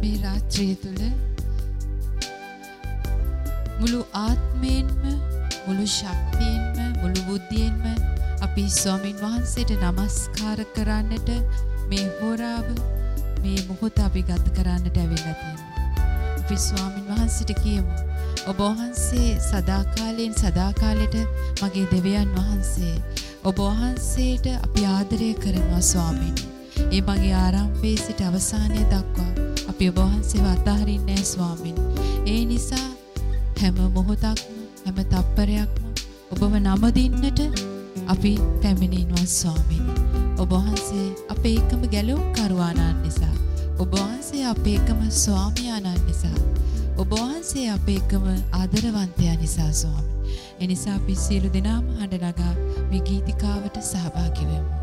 මේ රාත්‍රිය තුල මුළු ආත්මයෙන්ම මුළු ශක්තියෙන්ම මුළු බුද්ධියෙන්ම අපි ස්වාමින් වහන්සේට নমස්කාර කරන්නට මේ හෝරාව මේ මොහොත අපි ගත කරන්නට ඇවිල්ලා තියෙනවා. අපි ස්වාමින් වහන්සේට කියමු ඔබ වහන්සේ සදාකාලයෙන් සදාකාලෙට මගේ දෙවියන් වහන්සේ ඔබ වහන්සේට අපි ආදරය කරනවා ස්වාමීනි. ඒ මගේ ආරම්භයේ සිට අවසානය දක්වා අපි ඔබ වහන්සේව අතහරින්නේ නැහැ ස්වාමීනි. ඒ නිසා හැම මොහොතක්ම හැම තප්පරයක්ම ඔබව නමදින්නට අපි පැමිණෙනවා ස්වාමීනි. ඔබ වහන්සේ අපේ එකම ගැලුම් කරුවාණන් නිසා ඔබ වහන්සේ අපේ එකම ස්වාමියාණන් නිසා ඔබ වහන්සේ අපේ එකම ආදරවන්තයා නිසා ස්වාමී. එනිසා අපි සියලු දෙනාම හඬ නගා මේ ගීතිකාවට සහභාගී වෙමු.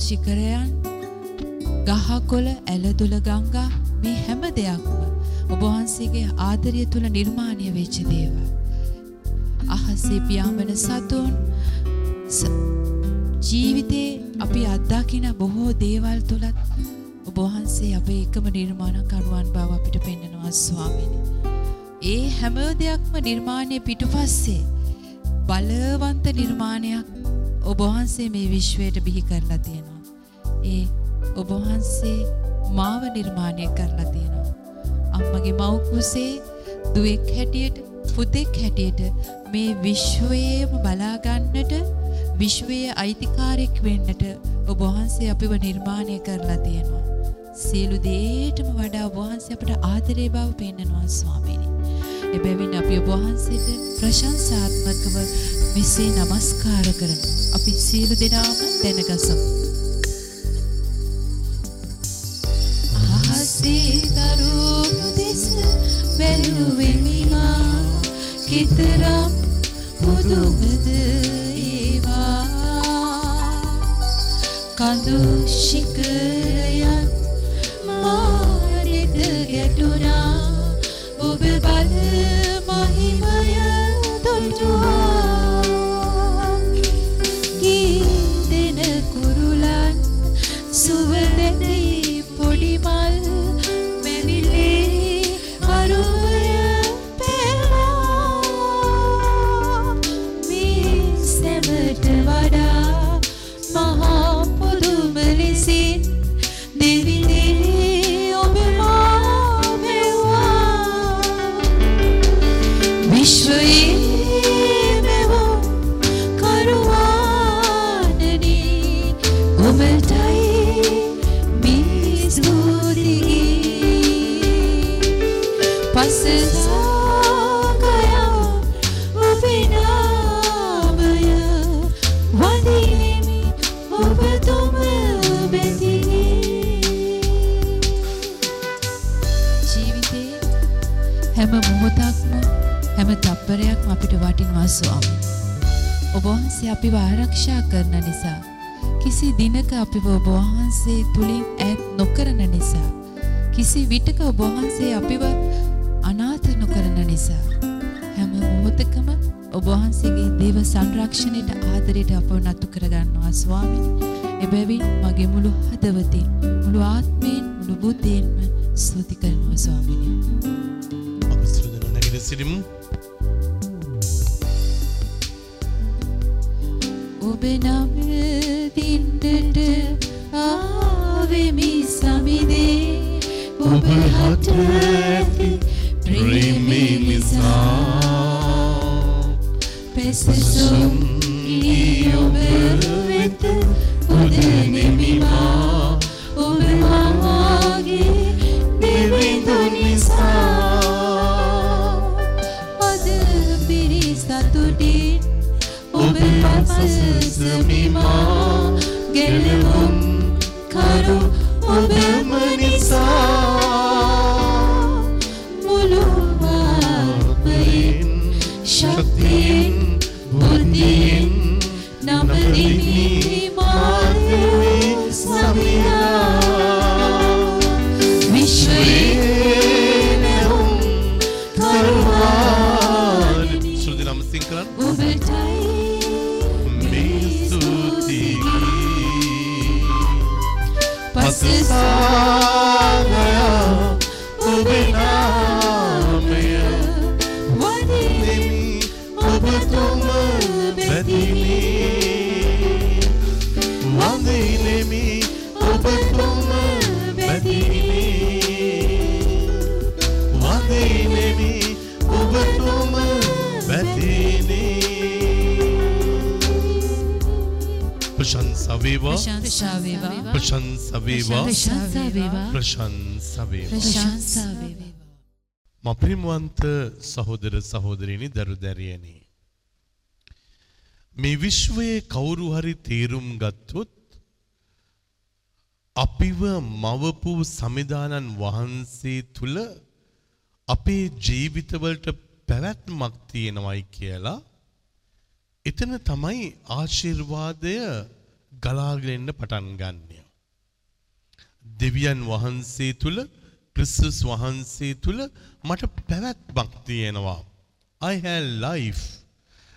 ශිකරයන් ගහකොළ ඇලදුල ගංගා මේ හැම දෙයක්ම ඔබ වහන්සේගේ ආදරය තුල නිර්මාණය වෙච්ච දේවල්. අහසේ පියාඹන සතුන් ජීවිතේ අපි අත්දකින බොහෝ දේවල් තුලත් ඔබ වහන්සේ අපේ එකම නිර්මාණකරුවන් බව අපිට පෙන්වනවා ස්වාමීනි. ඒ හැම දෙයක්ම නිර්මාණය පිටුපස්සේ බලවන්ත නිර්මාණයක් ඔබ වහන්සේ මේ විශ්වයට බිහි කරලා තියෙනවා. ඒ ඔබ වහන්සේ මාව නිර්මාණය කරලා තියෙනවා. අම්මගේ මව් කුසේ දුවෙක් හැටියට පුතෙක් හැටියට මේ විශ්වයේම බලා ගන්නට විශ්වයේ අයිතිකාරයෙක් වෙන්නට ඔබ වහන්සේ අපිව නිර්මාණය කරලා තියෙනවා. සියලු දේටම වඩා ඔබ වහන්සේ අපට ආදරේ බව පෙන්වනවා ස්වාමීනි. එබැවින් අපි ඔබ වහන්සේට ප්‍රශංසාත්මකව මෙසේ নমස්කාර කරමු. අපි සියලු දෙනාම දැනගසමු. අහසේ දරු දෙස බැලුවෙමි මා කිතරම් පුදුමද ඒවා. කඳු ශිකරයන් කිසි විටක ඔබ වහන්සේ අපිව අනාථ නොකරන නිසා හැම මොහොතකම ඔබ වහන්සේගේ දේව සංරක්ෂණයට ආදරයට අපව නතු කරගන්නවා ස්වාමීනි. එබැවින් මගේ මුළු හදවතින් මුළු ආත්මයෙන් මුළු බුද්ධයෙන්ම ස්තුති කරනවා ස්වාමීනි. අප සිරුදන නැගිට සිටිමු. මපිරිමුවන්ත සහෝදර සහෝදරිනි දරු දැරියනි. මේ විශ්වයේ කවුරු හරි තේරුම් ගත්තොත් අපිව මවපු සමිධානන් වහන්සේ තුළ අපේ ජීවිතවලට පැවැත්මක් තියෙනවයි කියලා එතන තමයි ආශිර්වාදය ගලාගෙන පටන් ගන්නය. දෙවියන් වහන්සේ තුළ ක්‍රිස්තුස් වහන්සේ තුළ මට පැවැත්මක් තියෙනවා. I have life.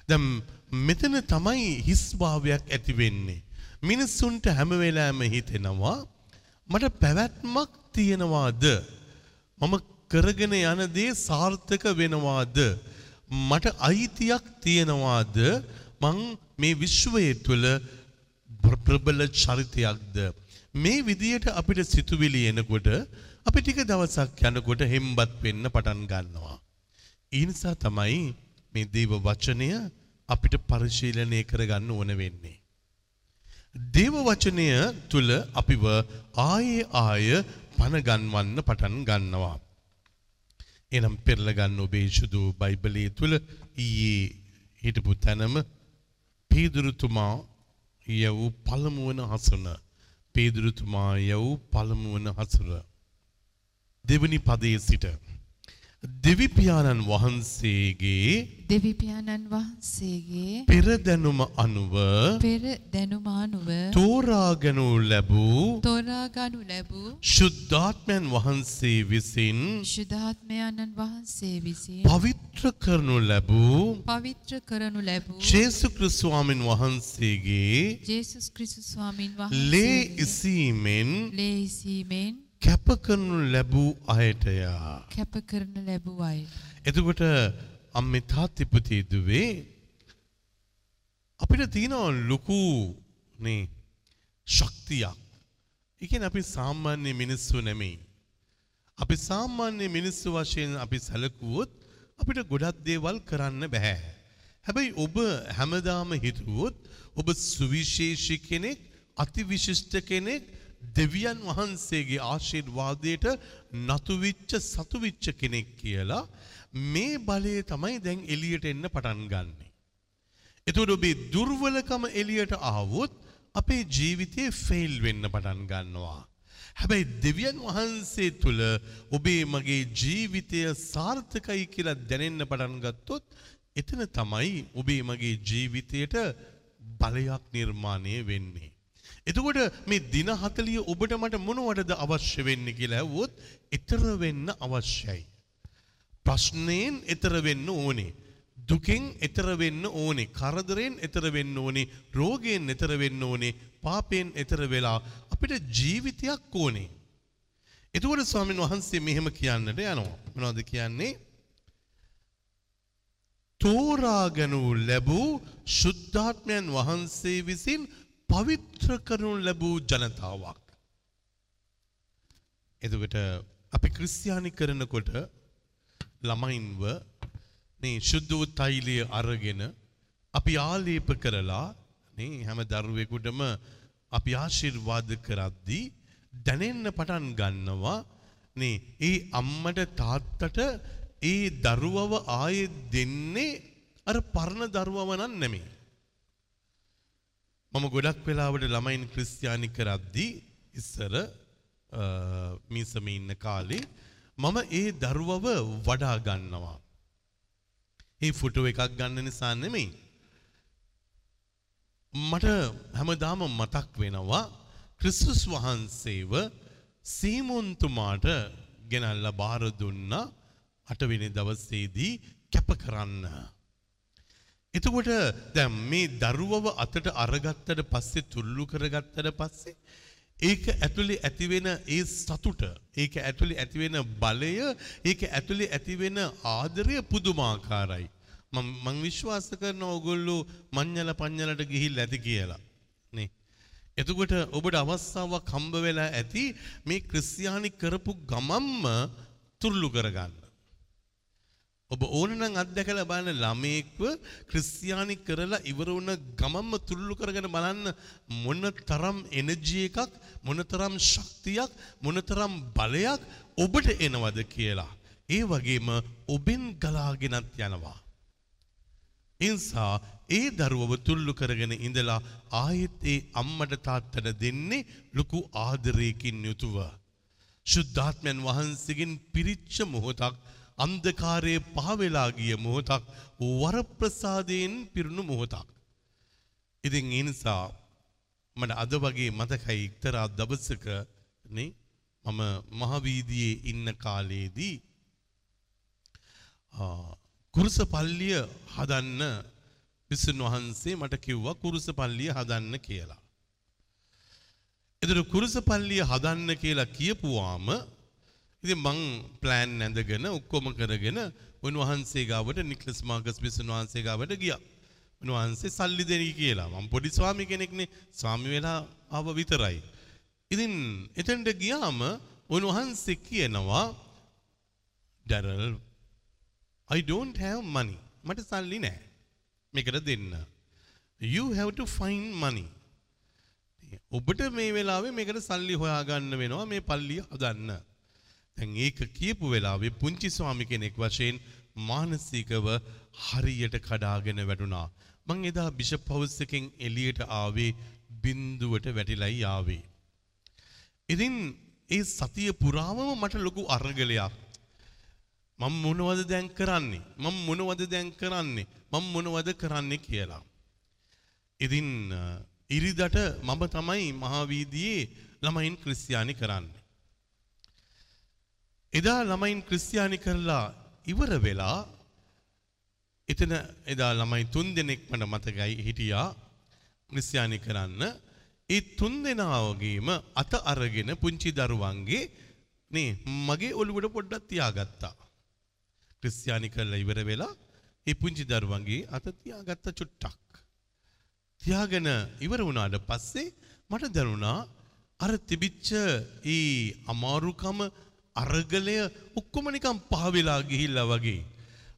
දැන් මෙතන තමයි හිස්භාවයක් ඇති වෙන්නේ. මිනිස්සුන්ට හැම වෙලාවෙම හිතෙනවා මට පැවැත්මක් තියෙනවාද? මම කරගෙන යන දේ සාර්ථක වෙනවාද? මට අයිතියක් තියෙනවාද? මං මේ විශ්වයේ තුල ප්‍ර- ප්‍රබල චරිතයක්ද? මේ විදියට අපිට සිතුවිලි එනකොට අපි ටික දවසක් යනකොට හෙම්බත් වෙන්න පටන් ගන්නවා. ඒ නිසා තමයි මේ දේව වචනය අපිට පරිශීලනය කරගන්න ඕන වෙන්නේ. දේව වචනය තුල අපිව ආයේ ආය පණ ගන්වන්න පටන් ගන්නවා. එනම් පෙරල ගන්න ඔබේ සුදු බයිබලයේ තුල ඊයේ හිටපු තැනම පේදුරුතුමා යව් පළමු වන හසුන පේදුරුතුමා යව් පළමු වන හසුර දෙවනි පදයේ සිට දෙවිපියාණන් වහන්සේගේ දෙවිපියාණන් වහන්සේගේ පෙරදැනුම අනුව පෙර දැනුමානුව තෝරාගනු ලැබූ තෝරාගනු ලැබූ ශුද්ධාත්මයන් වහන්සේ විසින් ශුද්ධාත්මයන්න් වහන්සේ විසින් පවිත්‍ර කරනු ලැබූ පවිත්‍ර කරනු ලැබූ ජේසු ක්‍රිස්තුස්වාමීන් වහන්සේගේ ජේසුස් ක්‍රිස්තුස් ස්වාමීන් ලේ වහන්සේ ඉසීමෙන් ලේසීමෙන් කැප කරනු ලැබූ අයටය. කැප කරන ලැබූ අය. එතකොට අම්මේ තාත්තිපති දුවේ අපිට තියෙනවා ලොකු නේ ශක්තියක්. ඒකෙන් අපි සාමාන්‍ය මිනිස්සු නෙමෙයි. අපි සාමාන්‍ය මිනිස්සු වශයෙන් අපි සැලකුවොත් අපිට ගොඩක් දේවල් කරන්න බෑ. හැබැයි ඔබ හැමදාම හිතුවොත් ඔබ සුවිශේෂී කෙනෙක් අතිවිශිෂ්ට කෙනෙක් දෙවියන් වහන්සේගේ ආශිර්වාදයට නතුවිච්ච සතුවිච්ච කෙනෙක් කියලා මේ බලය තමයි දැන් එළියට එන්න පටන් ගන්නෙ. එතකොට ඔබේ දුර්වලකම එළියට ආවොත් අපේ ජීවිතේ ෆේල් වෙන්න පටන් ගන්නවා. හැබැයි දෙවියන් වහන්සේ තුළ ඔබේ මගේ ජීවිතය සාර්ථකයි කියලා දැනෙන්න පටන් ගත්තොත් එතන තමයි ඔබේ මගේ ජීවිතයට බලයක් නිර්මාණය වෙන්නේ. එතකොට මේ දින 40 ඔබට මට මොනවටද අවශ්‍ය වෙන්නේ කියලා ඇහුවොත් ඊතර වෙන්න අවශ්‍යයි. ප්‍රශ්නයෙන් ඊතර වෙන්න ඕනේ. දුකෙන් ඊතර වෙන්න ඕනේ. කරදරෙන් ඊතර වෙන්න ඕනේ. රෝගයෙන් ඊතර වෙන්න ඕනේ. පාපයෙන් ඊතර වෙලා අපිට ජීවිතයක් ඕනේ. එතකොට ස්වාමීන් වහන්සේ මෙහෙම කියන්නට යනවා. මොනවද කියන්නේ? තෝරාගනු ලැබූ ශුද්ධාත්මයන් වහන්සේ විසින් පවිත්‍ර කරනු ලැබූ ජනතාවක්. එතකොට අපි ක්‍රිස්තියානි කරනකොට ළමයින්ව මේ ශුද්ධ වූ තෛලය අරගෙන අපි ආලේප කරලා නේ හැම දරුවෙකුටම අපි ආශිර්වාද කරද්දී දැනෙන්න පටන් ගන්නවා නේ ඒ අම්මට තාත්තට ඒ දරුවව ආයෙත් දෙන්නේ අර පරණ දරුවව නම් නෙමෙයි. මම ගොඩක් වෙලාවට ළමයින් ක්‍රිස්තියානි කරද්දී ඉස්සර මීසම ඉන්න කාලේ මම ඒ දරුවව වඩා ගන්නවා. ඒ ෆොටෝ එකක් ගන්න නිසා නෙමෙයි. මට හැමදාම මතක් වෙනවා ක්‍රිස්තුස් වහන්සේව සීමුන්තුමාට ගෙනල්ලා බාර දුන්නා අටවෙනි දවසේදී කැප කරන්න. එතකොට දැන් මේ දරුවව අතට අරගත්තට පස්සේ තුල්ලු කරගත්තට පස්සේ ඒක ඇතුලේ ඇතිවෙන ඒ සතුට ඒක ඇතුලේ ඇතිවෙන බලය ඒක ඇතුලේ ඇතිවෙන ආදරය පුදුමාකාරයි. මම මං විශ්වාස කරන ඕගොල්ලෝ මඤ්ඤල පඤ්ඤලට ගිහිල්ලා ඇති කියලා. නේ? එතකොට ඔබට අවස්ථාවක් හම්බ වෙලා ඇති මේ ක්‍රිස්තියානි කරපු ගමම්ම තුරුළු කරගන්න. ඔබ ඕනනම් අත්දැකලා බලන්න ළමයෙක්ව ක්‍රිස්තියානි කරලා ඉවර වුණ ගමම්ම තුල්ලු කරගෙන බලන්න මොන තරම් එනර්ජි එකක් මොන තරම් ශක්තියක් මොන තරම් බලයක් ඔබට එනවද කියලා. ඒ වගේම ඔබෙන් ගලාගෙනත් යනවා. එනිසා ඒ දරුවව තුල්ලු කරගෙන ඉඳලා ආයෙත් ඒ අම්මට තාත්තට දෙන්නේ ලොකු ආදරයකින් යුතුව. ශුද්ධාත්මයන් වහන්සේගෙන් පිරිච්ච මොහොතක් අන්ධකාරයේ පහවෙලා ගිය මොහොතක් වරප්‍රසාදයෙන් පිරුණු මොහොතක්. ඉතින් ඒ නිසා මට අද වගේ මතකයි එක්තරා දවසක නේ මම මහවීදියේ ඉන්න කාලයේදී කුරුස පල්ලිය හදන්න විසුන් වහන්සේ මට කිව්වා කුරුස පල්ලිය හදන්න කියලා. එතකොට කුරුස පල්ලිය හදන්න කියලා කියපුවාම ඉතින් මං ප්ලෑන් ඇඳගෙන ඔක්කොම කරගෙන උන්වහන්සේ ගාවට නික්ලස් මාර්කස් බිසුන් වහන්සේ ගාවට ගියා. උන්වහන්සේ සල්ලි දෙනි කියලා. මම පොඩි ස්වාමි කෙනෙක්නේ. ස්වාමි වෙලා ආව විතරයි. ඉතින් එතනට ගියාම උන්වහන්සේ කියනවා Darrell I don't have money. මට සල්ලි නැහැ. මේකට දෙන්න. You have to find money. ඔබට මේ වෙලාවේ මේකට සල්ලි හොයාගන්න වෙනවා මේ පල්ලිය හදන්න. දැන් ඒක කියපු වෙලාවේ පුංචි ස්වාමි කෙනෙක් වශයෙන් මානසිකව හරියට කඩාගෙන වැටුණා. මං එදා බිෂප් හවුස් එකෙන් එළියට ආවේ බින්දුවට වැටිලයි ආවේ. ඉතින් ඒ සතිය පුරාවම මට ලොකු අරගලයක්. මම මොනවද දැන් කරන්නේ? මම මොනවද දැන් කරන්නේ? මම මොනවද කරන්නේ කියලා. ඉතින් ඉරිදට මම තමයි මහාවීදියේ ළමයින් ක්‍රිස්තියානි කරන්නේ. එදා ළමයින් ක්‍රිස්තියානි කරලා ඉවර වෙලා එතන එදා ළමයි තුන් දෙනෙක් මට මතකයි හිටියා ක්‍රිස්තියානි කරන්න. ඒ තුන් දෙනාවගේම අත අරගෙන පුංචි දරුවන්ගේ නේ මගේ ඔළුවට පොඩ්ඩක් තියාගත්තා. ක්‍රිස්තියානි කරලා ඉවර වෙලා ඒ පුංචි දරුවන්ගේ අත තියාගත්ත චුට්ටක්. තියාගෙන ඉවර වුණාට පස්සේ මට දැනුණා අර තිබිච්ච ඒ අමාරුකම අරගලය ඔක්කොම නිකන් පහ වෙලා ගිහිල්ලා වගේ.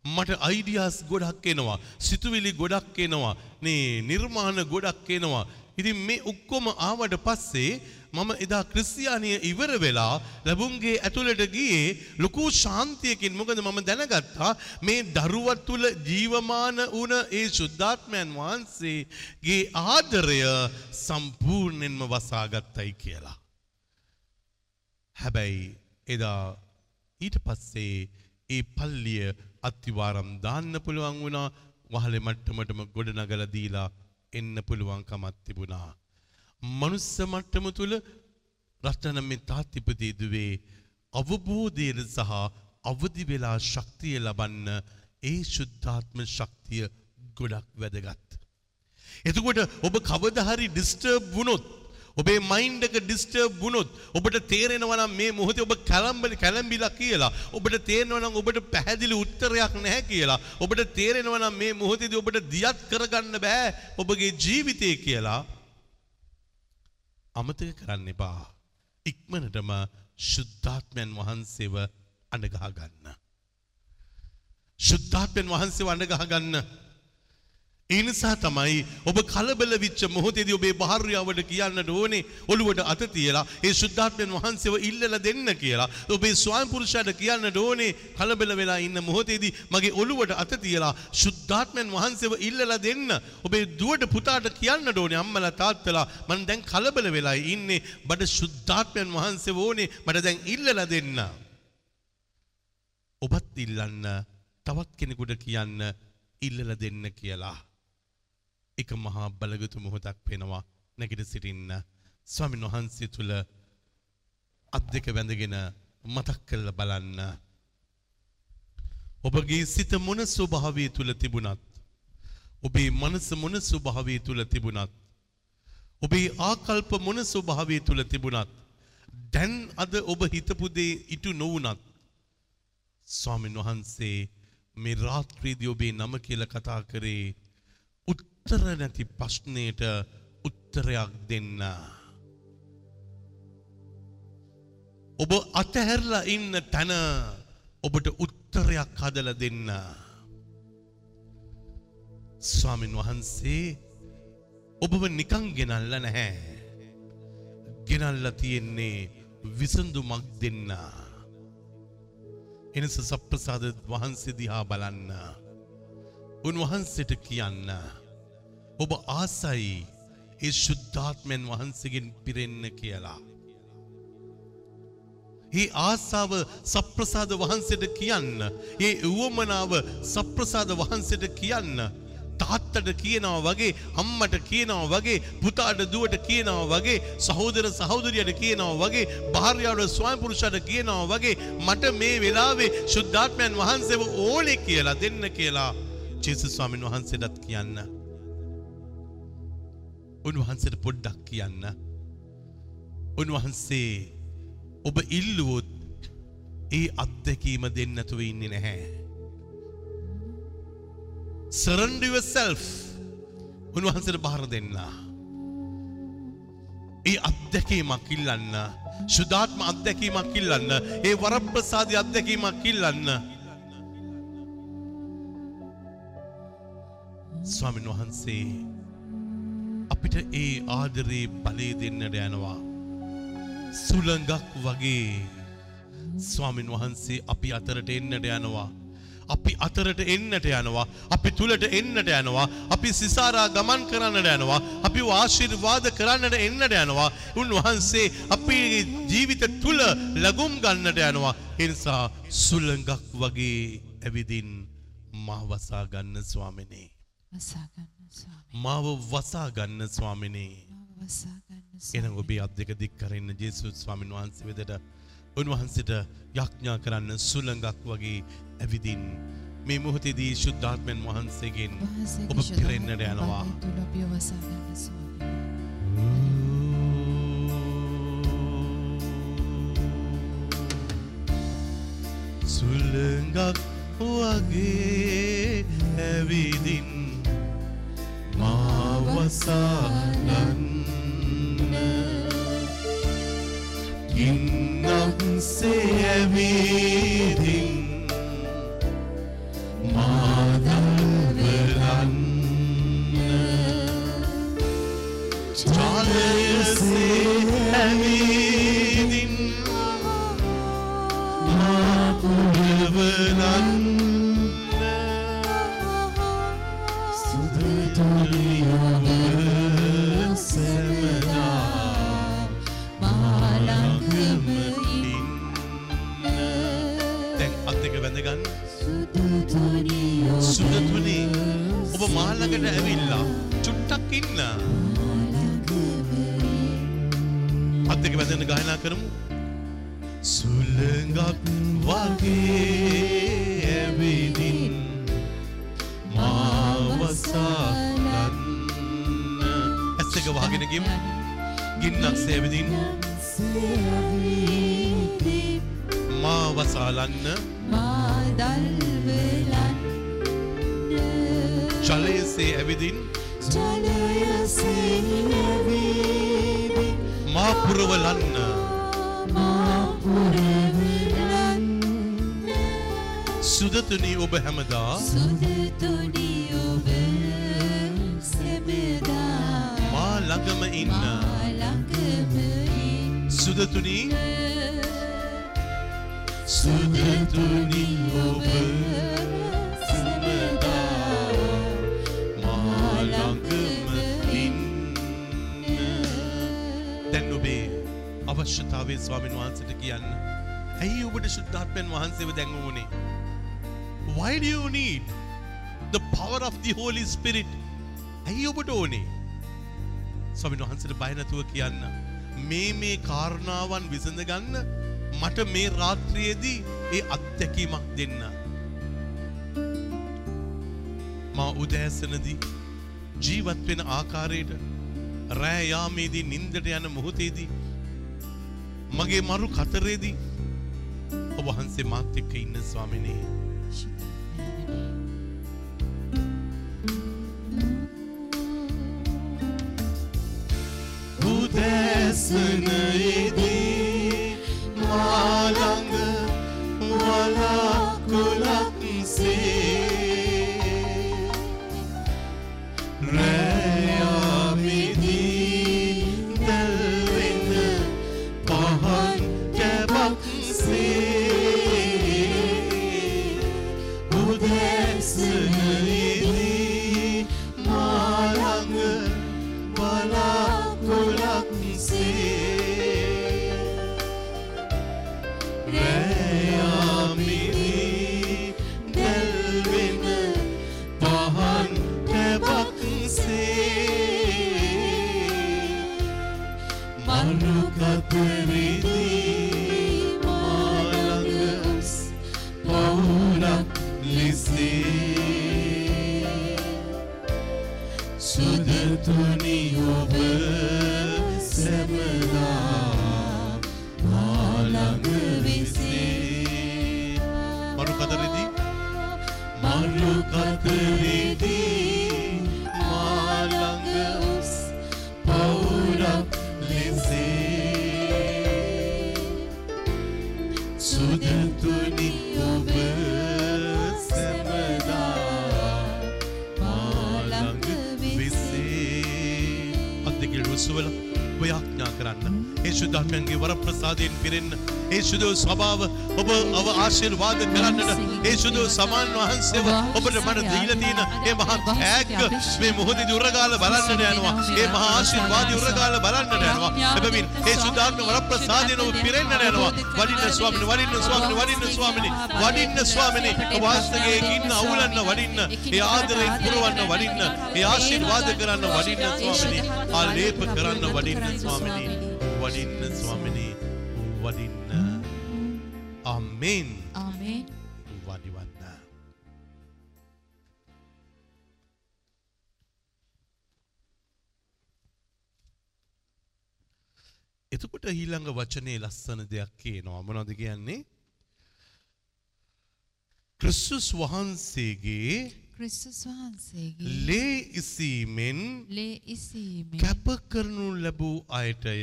මට අයිඩියාස් ගොඩක් එනවා. සිතුවිලි ගොඩක් එනවා. නේ නිර්මාණ ගොඩක් එනවා. ඉතින් මේ ඔක්කොම ආවට පස්සේ මම එදා ක්‍රිස්තියානිය ඉවර වෙලා ලැබුම්ගේ ඇතුළට ගියේ ලොකු ශාන්තියකින් මොකද මම දැනගත්තා මේ දරුවත් තුළ ජීවමාන වුණ ඒ ශුද්ධාත්මයන් වහන්සේගේ ආදරය සම්පූර්ණයෙන්ම වසාගත්තයි කියලා. හැබැයි එදා ඊට පස්සේ ඒ පල්ලිය අත්තිවාරම් දාන්න පුළුවන් වුණා වහලෙ මට්ටමටම ගොඩනගල දීලා එන්න පුළුවන්කමත් තිබුණා. මනුස්ස මට්ටම තුළ රටනම් මේ තාත්තිපතිදුවේ අවබෝධයට සහ අවදි වෙලා ශක්තිය ලබන්න ඒ ශුද්ධාත්ම ශක්තිය ගොඩක් වැදගත්. එතකොට ඔබ කවදහරි ඩිස්ටර්බ් වුණොත් ඔබේ මයින්ඩ් එක ඩිස්ටර්බ් වුණොත් ඔබට තේරෙනවා නම් මේ මොහොතේ ඔබ කලම්බලි කලම්බිලා කියලා. ඔබට තේරෙනවා නම් ඔබට පැහැදිලි උත්තරයක් නැහැ කියලා. ඔබට තේරෙනවා නම් මේ මොහොතේදී ඔබට දියත් කරගන්න බෑ ඔබගේ ජීවිතය කියලා. අමතක කරන්න එපා. ඉක්මනටම ශුද්ධාත්මයන් වහන්සේව අඬගහ ගන්න ශුද්ධාත්මයන් වහන්සේව අඬගහ ගන්න ඒ නිසා තමයි ඔබ කලබල විච්ච මොහොතේදී ඔබේ භාර්යාවට කියන්නට ඕනේ ඔළුවට අත තියලා ඒ ශුද්ධාත්මයන් වහන්සේව ඉල්ලලා දෙන්න කියලා. ඔබේ ස්වාමි පුරුෂයාට කියන්නට ඕනේ කලබල වෙලා ඉන්න මොහොතේදී මගේ ඔළුවට අත තියලා ශුද්ධාත්මයන් වහන්සේව ඉල්ලලා දෙන්න. ඔබේ දුවට පුතාට කියන්නට ඕනේ අම්මලා තාත්තලා මම දැන් කලබල වෙලා ඉන්නේ බඩ ශුද්ධාත්මයන් වහන්සේව ඕනේ මට දැන් ඉල්ලලා දෙන්න. ඔබත් ඉල්ලන්න තවත් කෙනෙකුට කියන්න ඉල්ලලා දෙන්න කියලා. එක මහා බලගතු මොහොතක් වෙනවා නැගිට සිටින්න. ස්වාමින් වහන්සේ තුළ අත් දෙක වැඳගෙන මතක් කරලා බලන්න. ඔබගේ සිත මොන ස්වභාවය තුළ තිබුණත් ඔබේ මනස මොන ස්වභාවය තුළ තිබුණත් ඔබේ ආකල්ප මොන ස්වභාවය තුළ තිබුණත් දැන් අද ඔබ හිතපු දේ ඉටු නොවුනත් ස්වාමින් වහන්සේ මේ රාත්‍රීදී ඔබේ නම කියලා කතා කරේ උත්තර නැති ප්‍රශ්නයට උත්තරයක් දෙන්න. ඔබ අතහැරලා ඉන්න තැන ඔබට උත්තරයක් හදලා දෙන්න. ස්වාමින් වහන්සේ ඔබව නිකං ගෙනල්ල නැහැ. ගෙනල්ල තියෙන්නේ විසඳුමක් දෙන්න. එනිස සප්‍රසාද වහන්සේ දිහා බලන්න. උන්වහන්සේට කියන්න. ඔබ ආසයි ඒ ශුද්ධාත්මයන් වහන්සේගෙන් පිරෙන්න කියලා. ඒ ආසාව සප්‍රසාද වහන්සේට කියන්න. ඒ උවමනාව සප්‍රසාද වහන්සේට කියන්න. තාත්තට කියනවා වගේ අම්මට කියනවා වගේ පුතාට දුවට කියනවා වගේ සහෝදර සහෝදරියට කියනවා වගේ භාර්යාවට ස්වාමි පුරුෂයාට කියනවා වගේ මට මේ වෙලාවේ ශුද්ධාත්මයන් වහන්සේව ඕනේ කියලා දෙන්න කියලා ජේසුස් ස්වාමීන් වහන්සේටත් කියන්න. උන්වහන්සේට පොඩ්ඩක් කියන්න. උන්වහන්සේ ඔබ ඉල්ලුවොත් ඒ අත්දැකීම දෙන්නතුව ඉන්නේ නැහැ. Surrender yourself. උන්වහන්සේට බාර දෙන්න. ඒ අත්දැකීමක් ඉල්ලන්න. ශුද්ධාත්ම අත්දැකීමක් ඉල්ලන්න. ඒ වරප්‍රසාදි අත්දැකීමක් ඉල්ලන්න. ස්වාමීන් වහන්සේ අපිට ඒ ආදරේ බලය දෙන්නට යනවා. සුළඟක් වගේ ස්වාමින් වහන්සේ අපි අතරට එන්නට යනවා. අපි අතරට එන්නට යනවා. අපි තුළට එන්නට යනවා. අපි සිසාරා ගමන් කරන්නට යනවා. අපි ආශිර්වාද කරන්නට එන්නට යනවා. උන්වහන්සේ අපේ ජීවිත තුළ ලැබුම් ගන්නට යනවා. එනිසා සුළඟක් වගේ ඇවිදින් මා වසා ගන්න ස්වාමිනේ. වසා ගන්න ස්වාමී. මාව වසා ගන්න ස්වාමිනේ. එනම්. ඔබේ අත් දෙක දික් කරන්න ජේසුස් ස්වාමීන් වහන්සේ වෙතට උන්වහන්සේට යඥා කරන්න සුළඟක් වගේ ඇවිදින් මේ මොහොතේදී ශුද්ධාත්මයන් වහන්සේගෙන් වහන්සේගේ ඔබ පිරෙන්නට යනවා. සුළඟක් වගේ ඇවිදින් මාවසාගන්න ගින්නක් සේඇවිදින් සුදතුනි ඔබ සමදා මා ළඟම ඉන්න දැන් ඔබේ අවශ්‍යතාවේ ස්වාමීන් වහන්සේට කියන්න ඇයි ඔබට ශුද්ධාත්මයන් වහන්සේව දැන් ඕනේ Why do you need the power of the Holy Spirit? ඇයි ඔබට ඕනේ? ස්වාමීන් වහන්සේට බය නැතුව කියන්න. මේ මේ කාරණාවන් විසඳ ගන්න මට මේ රාත්‍රියේදී ඒ අත්දැකීමක් දෙන්න. මා උදෑසනදී ජීවත් වෙන ආකාරයට රෑ යාමේදී නින්දට යන මොහොතේදී මගේ මරු කතරේදී ඔබ වහන්සේ මාත් එක්ක ඉන්න ස්වාමිනේ උදැසනයේදී වරප්‍රසාදයෙන් පිරෙන්න. ඒ ශුද්ධ ස්වභාව ඔබ අව ආශිර්වාද කරන්නට ඒ ශුද්ධ සමාන් වහන්සේව ඔබට මට දීලා තියෙන ඒ මහා ඈග්ග මේ මොහොතේදී උරගාල බලන්නට යනවා. ඒ මහා ආශිර්වාද උරගාල බලන්නට යනවා. එබැවින් ඒ ශුද්ධාත්ම වරප්‍රසාදයෙන් ඔබ පිරෙන්නට යනවා. වඩින්න ස්වාමිනේ වඩින්න ස්වාමිනේ වඩින්න ස්වාමිනේ වඩින්න ස්වාමිනේ. ඔබ වාස්තකයේ ඉන්න අවුලන්න වඩින්න. ඒ ආදරයෙන් පුරවන්න වඩින්න. ඒ ආශිර්වාද කරන්න වඩින්න ස්වාමිනේ. ආලේප කරන්න වඩින්න ස්වාමිනේ. ආමේන් ආමේන්. වඩිවන්න එතකොට ඊළඟ වචනේ ලස්සන දෙයක් කියනවා. මොනවද කියන්නේ? ක්‍රිස්තුස් වහන්සේගේ ක්‍රිස්තුස් වහන්සේගේ ලේ ඉසීමෙන් ලේ ඉසීමෙන් කැප කරනු ලැබූ අයටය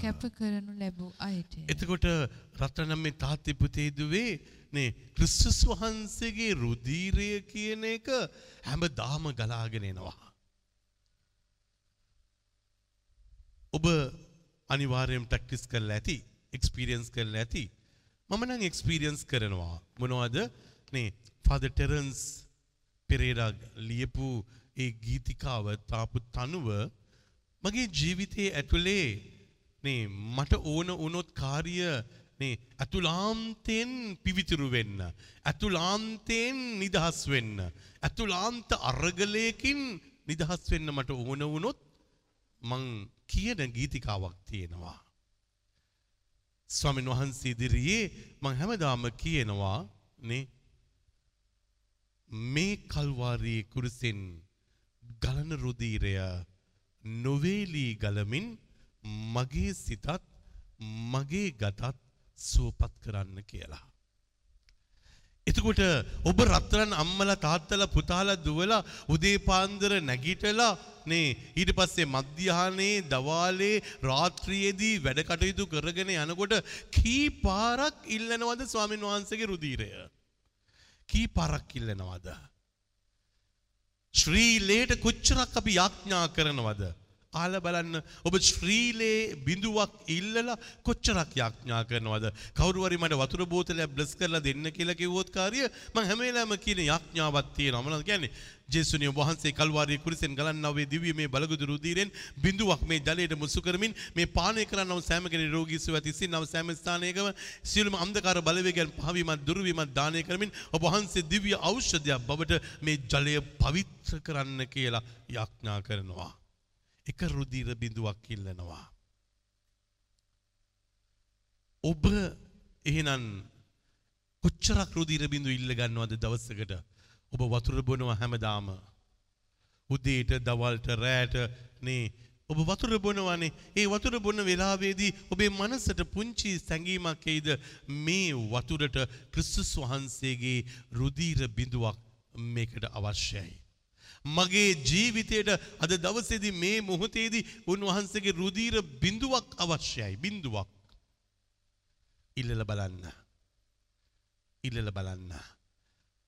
කැප කරනු ලැබූ අයට එතකොට රටනම් මේ තාත්ති පුතේදුවේ නේ ක්‍රිස්තුස් වහන්සේගේ රුධීරය කියන එක හැමදාම ගලාගෙන එනවා. ඔබ අනිවාර්යයෙන් ප්‍රැක්ටිස් කරලා ඇති, එක්ස්පීරියන්ස් කරලා ඇති. මම නම් එක්ස්පීරියන්ස් කරනවා. මොනවද? නේ ෆාදර් ටෙරන්ස් පෙරේරා ලියපු ඒ ගීතිකාව තාපු තනුව මගේ ජීවිතයේ ඇතුලේ නේ මට ඕන වුණොත් කාර්ය නේ අතුලාන්තයෙන් පිවිතුරු වෙන්න. අතුලාන්තයෙන් නිදහස් වෙන්න. අතුලාන්ත අරගලයකින් නිදහස් වෙන්න මට ඕන වුණොත් මං කියන ගීතිකාවක් තියෙනවා. ස්වාමීන් වහන්සේ ඉදිරියේ මං හැමදාම කියනවා නේ මේ කල්වාරී කුරුසෙන් ගලන රුධීරය නොවේලී ගලමින් මගේ සිතත් මගේ ගතත් සුවපත් කරන්න කියලා. එතකොට ඔබ රත්තරන් අම්මලා තාත්තලා පුතාලා දුවලා උදේ පාන්දර නැගිටලා නේ ඊට පස්සේ මධ්‍යහනේ දවාලේ රාත්‍රියේදී වැඩ කටයුතු කරගෙන යනකොට කී පාරක් ඉල්ලනවද ස්වාමීන් වහන්සේගේ රුධීරය කී පාරක් ඉල්ලනවද? ශ්‍රීලයට කොච්චරක් අපි යාඥා කරනවද? ආල බලන්න. ඔබ ශ්‍රීලේ බිඳුවක් ඉල්ලලා කොච්චරක් යාඥා කරනවද? කවුරු හරි මට වතුර බෝතලයක් බ්ලස් කරලා දෙන්න කියලා කිව්වොත් කාර්ය මම හැම වෙලාවෙම කියන යාඥාවක් තියෙනවා. මොනවද කියන්නේ? ජේසුනිය වහන්සේ කල්වාරි කුරිසෙන් ගලන්නා වූ දිව්‍ය මේ බලගුදු රුධිරෙන් බිඳුවක් මේ ජලයට මුසු කරමින් මේ පානය කරන්නව සෑම කෙනෙක් රෝගී සුව ඇති සින්නව සෑම ස්ථානයකම සියලුම අන්ධකාර බලවේගයන් පහවීමත් දුර්වීමත් දානය කරමින් ඔබ වහන්සේ දිව්‍ය ඖෂධයක් බවට මේ ජලය පවිත්‍ර කරන්න කියලා යාඥා කරනවා. එක රුධිර බිඳුවක් ඉල්ලනවා. ඔබ එහෙනම් කොච්චරක් රුධිර බිඳු ඉල්ල ගන්නවද දවසකට ඔබ වතුර බොනවා හැමදාම. උදේට දවල්ට රෑට නේ ඔබ වතුර බොනවානේ ඒ වතුර බොන වෙලාවේදී ඔබේ මනසට පුංචි සැඟීමක් එයිද මේ වතුරට ක්‍රිස්තුස් වහන්සේගේ රුධීර බිඳුවක් මේකට අවශ්‍යයි. මගේ ජීවිතයට අද දවසේදී මේ මොහොතේදී උන්වහන්සේගේ රුධීර බිඳුවක් අවශ්‍යයි. බිඳුවක්. ඉල්ලල බලන්න. ඉල්ලල බලන්න.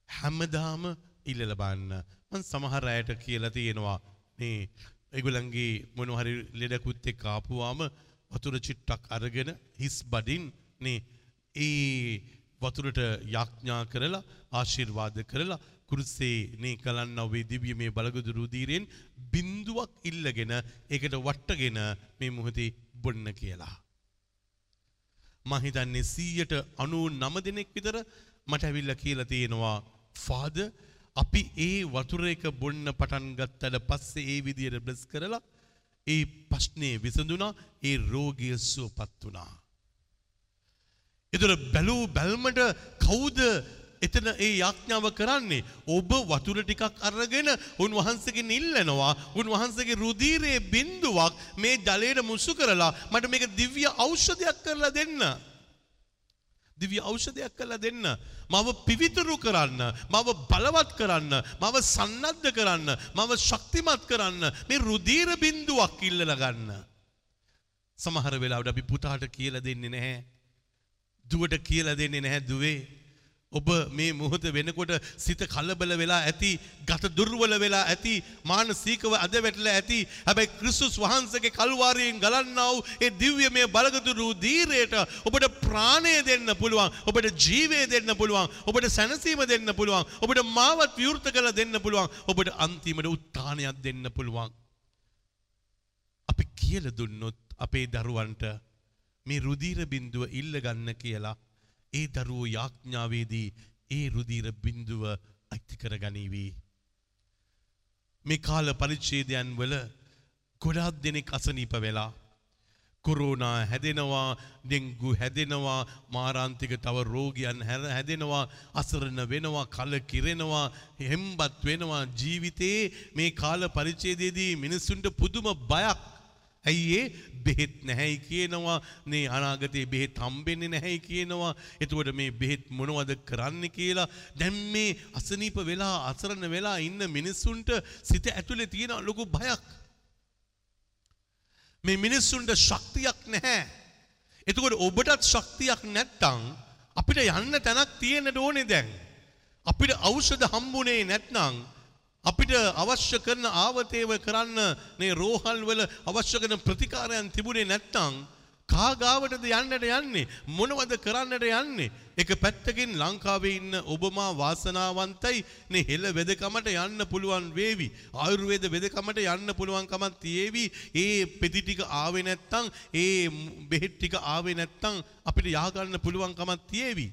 හැමදාම ඉල්ලල බලන්න. මං සමහර අයට කියලා තියෙනවා මේ ඒගොල්ලන්ගේ මොන හරි ලෙඩකුත් එක්ක ආපුවාම වතුර චිට්ටක් අරගෙන හිස් බඩින් නේ ඒ වතුරට යාඥා කරලා ආශිර්වාද කරලා කුරුසේ නේ කලන්න ඔබේ දිව්‍ය මේ බලගුදු රුධීරයෙන් බින්දුවක් ඉල්ලගෙන ඒකට වට්ටගෙන මේ මොහොතේ බොන්න කියලා. මම හිතන්නේ 199 දෙනෙක් විතර මට ඇවිල්ලා කියලා තියෙනවා ෆාදර් අපි ඒ වතුර එක බොන්න පටන් ගත්තට පස්සේ ඒ විදියට බ්ලස් කරලා ඒ ප්‍රශ්නේ විසඳුණා ඒ රෝගය සුවපත් වුණා. එතකොට බැලූ බැල්මට කවුද එතන ඒ යාඥාව කරන්නේ ඔබ වතුර ටිකක් අරගෙන උන්වහන්සේගෙන් ඉල්ලනවා. උන්වහන්සේගේ රුධීරයේ බිඳුවක් මේ ජලයට මුසු කරලා මට මේක දිව්‍ය ඖෂධයක් කරලා දෙන්න. දිව්‍ය ඖෂධයක් කරලා දෙන්න. මව පිවිතුරු කරන්න මව බලවත් කරන්න මව සන්නද්ධ කරන්න මව ශක්තිමත් කරන්න මේ රුධීර බිඳුවක් ඉල්ලලා ගන්න. සමහර වෙලාවට අපි පුතාට කියලා දෙන්නේ නැහැ. දුවට කියලා දෙන්නේ නැහැ දුවේ. ඔබ මේ මොහොත වෙනකොට සිත කලබල වෙලා ඇති ගත දුර්වල වෙලා ඇති මානසිකව අද වැටලා ඇති. හැබැයි ක්‍රිස්තුස් වහන්සේගේ කල්වාරියෙන් ගලන්නා වූ ඒ දිව්‍ය මේ බලගතුරු දීරයට ඔබට ප්‍රාණය දෙන්න පුළුවන් ඔබට ජීවය දෙන්න පුළුවන් ඔබට සැනසීම දෙන්න පුළුවන් ඔබට මාවත් විවෘත කරලා දෙන්න පුළුවන් ඔබට අන්තිමට උත්ථානයක් දෙන්න පුළුවන්. අපි කියලා දුන්නොත් අපේ දරුවන්ට මේ රුධීර බිඳුව ඉල්ල ගන්න කියලා ඒ දරුවෝ යාඥාවේදී ඒ රුධීර බිඳුව අයිති කර ගනීවි. මේ කාල පරිච්ඡේදයන් වල ගොඩාක් දෙනෙක් අසනීප වෙලා කොරෝනා හැදෙනවා ඩෙංගු හැදෙනවා මාරාන්තික තව රෝගයන් හැදෙනවා අසරණ වෙනවා කල කිරෙනවා හෙම්බත් වෙනවා ජීවිතයේ මේ කාල පරිච්ඡේදයේදී මිනිසුන්ට පුදුම බයක් ඇයි ඒ? බෙහෙත් නැහැයි කියනවා. නේ අනාගතයේ බෙහෙත් හම්බෙන්නේ නැහැයි කියනවා. එතකොට මේ බෙහෙත් මොනවද කරන්න කියලා? දැන් මේ අසනීප වෙලා අසරණ වෙලා ඉන්න මිනිස්සුන්ට සිත ඇතුලේ තියෙන ලොකු බයක් මේ මිනිස්සුන්ට ශක්තියක් නැහැ. එතකොට ඔබටත් ශක්තියක් නැත්තම් අපිට යන්න තැනක් තියෙන්නට ඕනේ දැන්. අපිට ඖෂධ හම්බුනේ නැත්නම් අපිට අවශ්‍ය කරන ආවතේව කරන්න මේ රෝහල් වල අවශ්‍ය කරන ප්‍රතිකාරයන් තිබුණේ නැත්නම් කාගාවටද යන්නට යන්නේ? මොනවද කරන්නට යන්නේ? එක පැත්තකින් ලංකාවේ ඉන්න ඔබමා වාසනාවන්තයි. නේ හෙළ වෙදකමට යන්න පුළුවන් වේවි. ආයුර්වේද වෙදකමට යන්න පුළුවන්කමක් තියේවි. ඒ පෙති ටික ආවේ නැත්තම් ඒ බෙහෙත් ටික ආවේ නැත්තම් අපිට යහගන්න පුළුවන්කමක් තියේවි.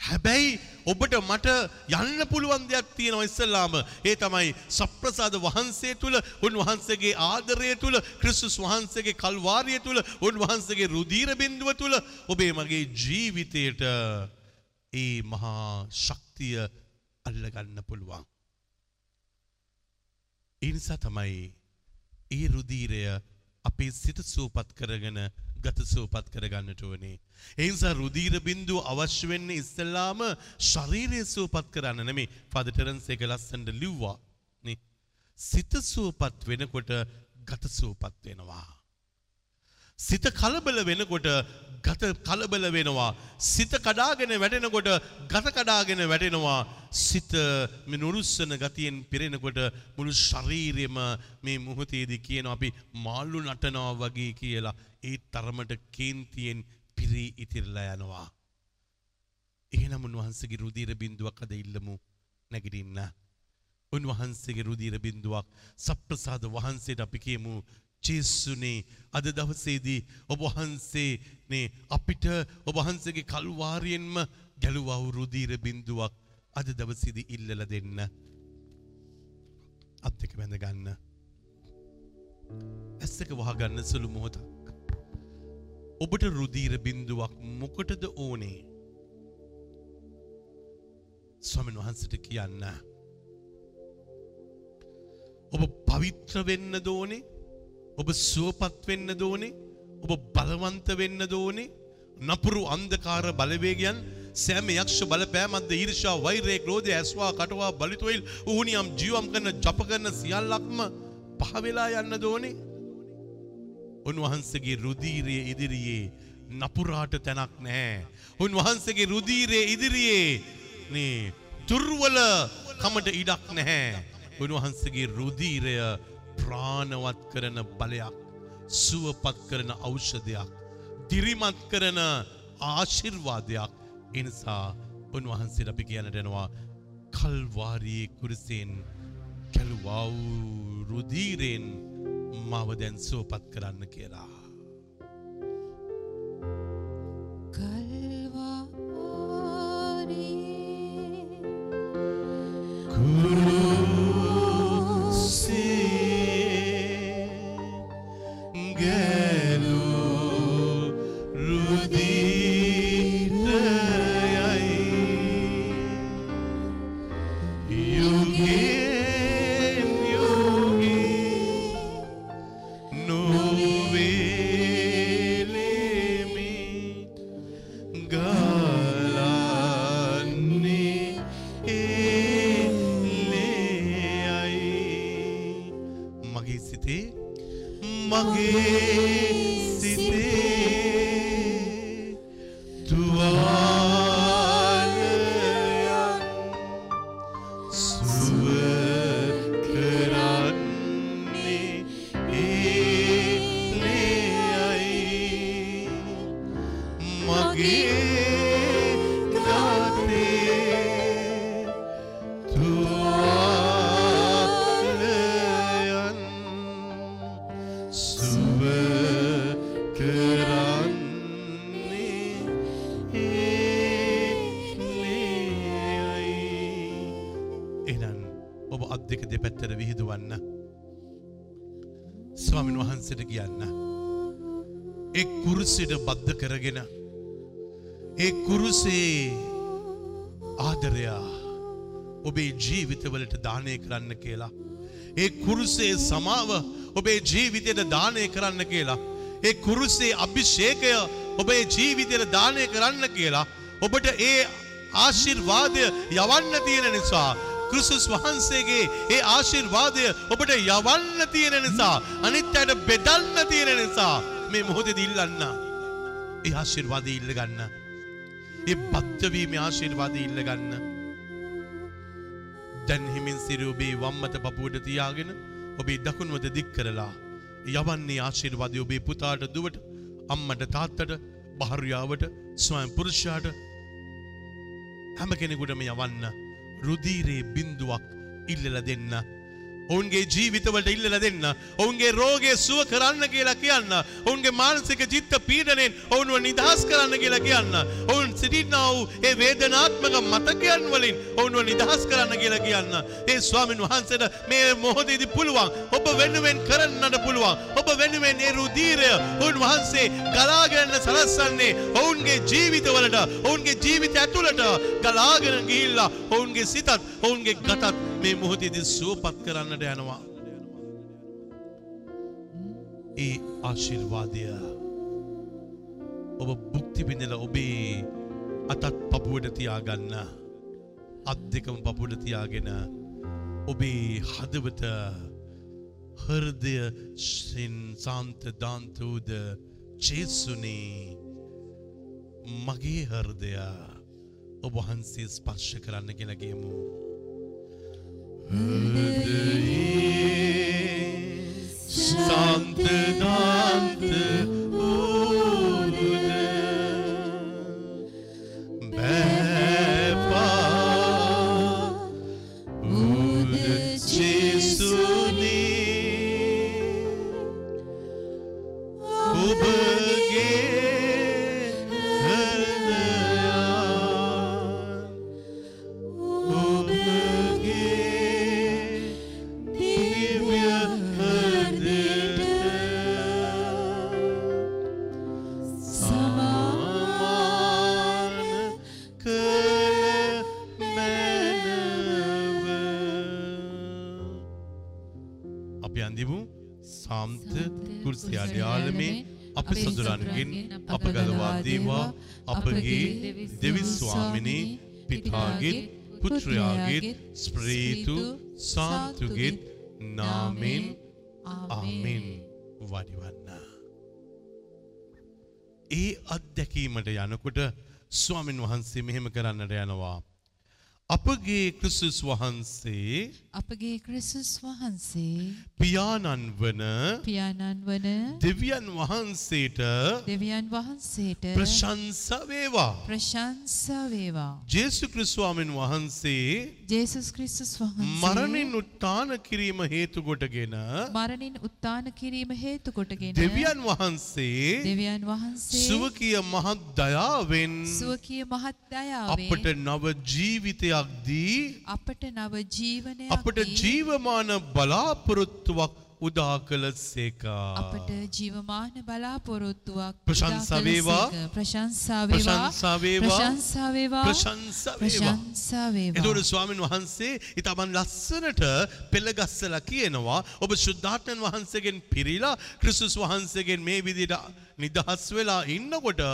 හැබැයි ඔබට මට යන්න පුළුවන් දෙයක් තියෙනවා ඉස්සල්ලාම ඒ තමයි සප්‍රසාද වහන්සේ තුළ උන්වහන්සේගේ ආදරය තුළ ක්‍රිස්තුස් වහන්සේගේ කල්වාරිය තුළ උන්වහන්සේගේ රුධීර බින්දුව තුළ ඔබේ මගේ ජීවිතයට ඒ මහා ශක්තිය අල්ලගන්න පුළුවන්. ඒ නිසා තමයි ඒ රුධීරය අපේ සිත සූපත් කරගෙන ගත සූපත් කරගන්නට ඕනේ. ඒ නිසා රුධීර බින්දුව අවශ්‍ය වෙන්නේ ඉස්සෙල්ලාම ශරීරය සූපත් කරන්න නෙමෙයි. ෆාදර් ටෙරන්ස් එක ලස්සනට ලිව්වා. නේ. සිත සූපත් වෙනකොට ගත සූපත් වෙනවා. සිත කලබල වෙනකොට ගත කලබල වෙනවා. සිත කඩාගෙන වැටෙනකොට ගත කඩාගෙන වැටෙනවා. සිත මේ නුරුස්සන ගතියෙන් පිරෙනකොට මුළු ශරීරෙම මේ මොහොතේදී කියන අපි මාළු නටනවා වගේ කියලා ඒ තරමට කේන්තියෙන් පිරී ඉතිරලා යනවා. එහෙනම් උන්වහන්සේගේ රුධිර බින්දුවක් අද ඉල්ලමු නැගිටින්න. උන්වහන්සේගේ රුධිර බින්දුවක් සප්‍රසාද වහන්සේට අපි කියමු ජේසුනේ අද දවසේදී ඔබ වහන්සේනේ අපිට ඔබ වහන්සේගේ කල්වාරියෙන්ම ගැලුවා වූ රුධිර බින්දුවක් අද දවසේදී ඉල්ලලා දෙන්න. අත් දෙක බැඳ ගන්න. ඇස් දෙක වහගන්න සුළු මොහොතක්. ඔබට රුධිර බින්දුවක් මොකටද ඕනේ? ස්වාමීන් වහන්සේට කියන්න. ඔබ පවිත්‍ර වෙන්න දෝනේ ඔබ සුවපත් වෙන්න දෝනේ ඔබ බලවන්ත වෙන්න දෝනේ නපුරු අන්ධකාර බලවේගයන් සෑම යක්ෂ බලපෑමක්ද ඊර්ෂා වෛරය ක්‍රෝධය ඇස්වා කටවා බලිතොයිල් ඌනියම් ජීවම් කරන ජප කරන සියල්ලක්ම පහවෙලා යන්න දෝනේ උන්වහන්සේගේ රුධීරය ඉදිරියේ නපුරාට තැනක් නැහැ. උන්වහන්සේගේ රුධීරය ඉදිරියේ නේ දුර්වල කමට ඉඩක් නැහැ. උන්වහන්සේගේ රුධීරය ප්‍රාණවත් කරන බලයක් සුවපත් කරන ඖෂධයක් දිරිමත් කරන ආශිර්වාදයක් එනිසා උන්වහන්සේට අපි කියන්නට එනවා කල්වාරියේ කුරුසෙන් කැලුවා වූ රුධීරෙන් මව දැන් සුවපත් කරන්න කියලා. මගේ සිතේ මගේ සිතේ. කුරුසේ සමාව ඔබේ ජීවිතයට දානය කරන්න කියලා. ඒ කුරුසේ අභිෂේකය ඔබේ ජීවිතයට දානය කරන්න කියලා. ඔබට ඒ ආශිර්වාදය යවන්න තියෙන නිසා. කෘසුස් වහන්සේගේ ඒ ආශිර්වාදය ඔබට යවන්න තියෙන නිසා. අනිත් අයට බෙදන්න තියෙන නිසා. මේ මොහොතේ ඉල්ලන්න. ඒ ආශිර්වාදය ඉල්ල ගන්න. ඒ බද්ධවීමේ ආශිර්වාදය ඉල්ල ගන්න. දැන් හිමින් සිර ඔබේ වම්මත පපුවට තියාගෙන ඔබේ දකුණුවත දික් කරලා. යවන්නේ ආශිර්වාදය ඔබේ පුතාට දුවට අම්මට තාත්තට භාර්යාවට ස්වයං පුරුෂයාට. හැම කෙනෙකුටම යවන්න රුධීරේ බින්දුවක් ඉල්ලලා දෙන්න. ඔවුන්ගේ ජීවිතවලට ඉල්ලලා දෙන්න ඔවුන්ගේ රෝගය සුව කරන්න කියලා කියන්න ඔවුන්ගේ මානසික චිත්ත පීඩනයෙන් ඔවුන්ව නිදහස් කරන්න කියලා කියන්න ඔවුන් සිටින්නා වූ ඒ වේදනාත්මක මතකයන් වලින් ඔවුන්ව නිදහස් කරන්න කියලා කියන්න. ඒ ස්වාමින් වහන්සේට මේ මොහොතේදී පුළුවන්. ඔබ වෙනුවෙන් කරන්නට පුළුවන්. ඔබ වෙනුවෙන් ඒ රුධීරය උන්වහන්සේ ගලාගෙන සලස්සන්නේ ඔවුන්ගේ ජීවිතවලට ඔවුන්ගේ ජීවිත ඇතුළට ගලාගෙන ගිහිල්ලා ඔවුන්ගේ සිතත් ඔවුන්ගේ ගතත් මේ මොහොතේදී සුවපත් කරන්නට යනවා. ඒ ආශිර්වාදය. ඔබ බුක්ති විඳලා ඔබේ අතත් පපුවට තියාගන්න. අත් දෙකම පපුවට තියාගෙන ඔබේ හදවත හෘදය සින් සාන්ත දාන්තූද චේසුනේ මගේ හෘදය ඔබ වහන්සේ ස්පර්ශ කරන්න කියලා කියමු සාන්ත දාන්ත පුත්‍රයාගෙත් ස්ප්‍රීතු සාන්තුගෙත් නාමෙන් ආමෙන් වඩිවන්න. ඒ අත්දැකීමට යනකොට ස්වාමින් වහන්සේ මෙහෙම කරන්නට යනවා. අපගේ ක්‍රිස්තුස් වහන්සේ අපගේ ක්‍රිස්තුස් වහන්සේ පියාණන් වන පියාණන් වන දෙවියන් වහන්සේට දෙවියන් වහන්සේට ප්‍රශංසා වේවා. ප්‍රශංසා වේවා. ජේසු ක්‍රිස්තුස්වාමීන් වහන්සේ ජේසුස් ක්‍රිස්තුස් වහන්සේ මරණින් උත්තාන කිරීම හේතු කොටගෙන මරණින් උත්තාන කිරීම හේතු කොටගෙන දෙවියන් වහන්සේ දෙවියන් වහන්සේ සුවකිය මහත් දයාවෙන් සුවකිය මහත් දයාවෙන් අපට නව ජීවිතයක් දී අපට නව ජීවනයක් අපට ජීවමාන බලාපොරොත්තුවක් උදා කළ සේකා. අපට ජීවමාන බලාපොරොත්තුවක් ප්‍රශංසා උදා කළ වේවා. සේක. ප්‍රශංසා වේවා ප්‍රශංසා වේවා. ප්‍රශංසා වේවා ප්‍රශංසා වේවා. ප්‍රශංසා වේවා එතකොට ස්වාමීන් වහන්සේ ඉතාමන් ලස්සනට පෙළගස්සලා කියනවා ඔබ ශුද්ධාත්මයන් වහන්සේගෙන් පිරීලා ක්‍රිස්තුස් වහන්සේගෙන් මේ විදිහට නිදහස් වෙලා ඉන්නකොට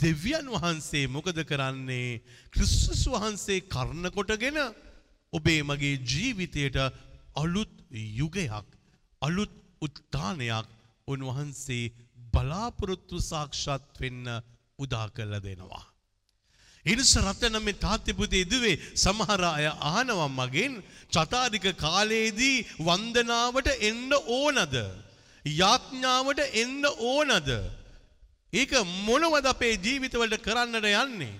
දෙවියන් වහන්සේ මොකද කරන්නේ ක්‍රිස්තුස් වහන්සේ කරන කොටගෙන ඔබේ මගේ ජීවිතයට අලුත් යුගයක් අලුත් උත්තානයක් උන්වහන්සේ බලාපොරොත්තු සාක්ෂාත් වෙන්න උදා කරලා දෙනවා. එනිස රතන මේ තාත්්‍යපුතේ ඉදුවේ සමහර අය ආනවා මගෙන් චතාරික කාලයේදී වන්දනාවට එන්න ඕනද. යාඥාවට එන්න ඕනද. ඒක මොනවද අපේ ජීවිතවලට කරන්නට යන්නේ.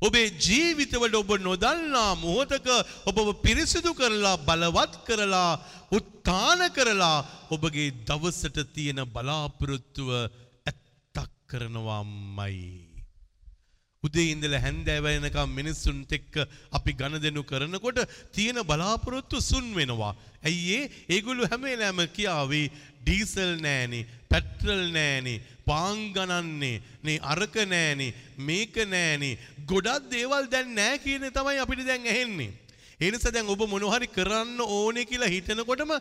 ඔබේ ජීවිතවලට ඔබ නොදන්නා මොහොතක ඔබ පිරිසිදු කරලා බලවත් කරලා උත්තාන කරලා ඔබගේ දවසට තියෙන බලාපොරොත්තුව ඇත්තක් කරනවාමයි. උදේ ඉඳලා හැන්දෑව වෙනකම් මිනිස්සුන්ට එක්ක අපි ගනුදෙනු කරනකොට තියෙන බලාපොරොත්තු සුන් වෙනවා. ඇයි ඒ? ඒගොල්ලෝ හැම වෙලාවෙම කියාවි ඩීසල් නෑනේ, පෙට්‍රල් නෑනේ, පාන් ගණන්නේ, නේ අරක නෑනේ, මේක නෑනේ. ගොඩක් දේවල් දැන් නෑ කියන තමයි අපිට දැන් ඇහෙන්නේ. ඒ නිසා දැන් ඔබ මොනවා හරි කරන්න ඕනේ කියලා හිතනකොටම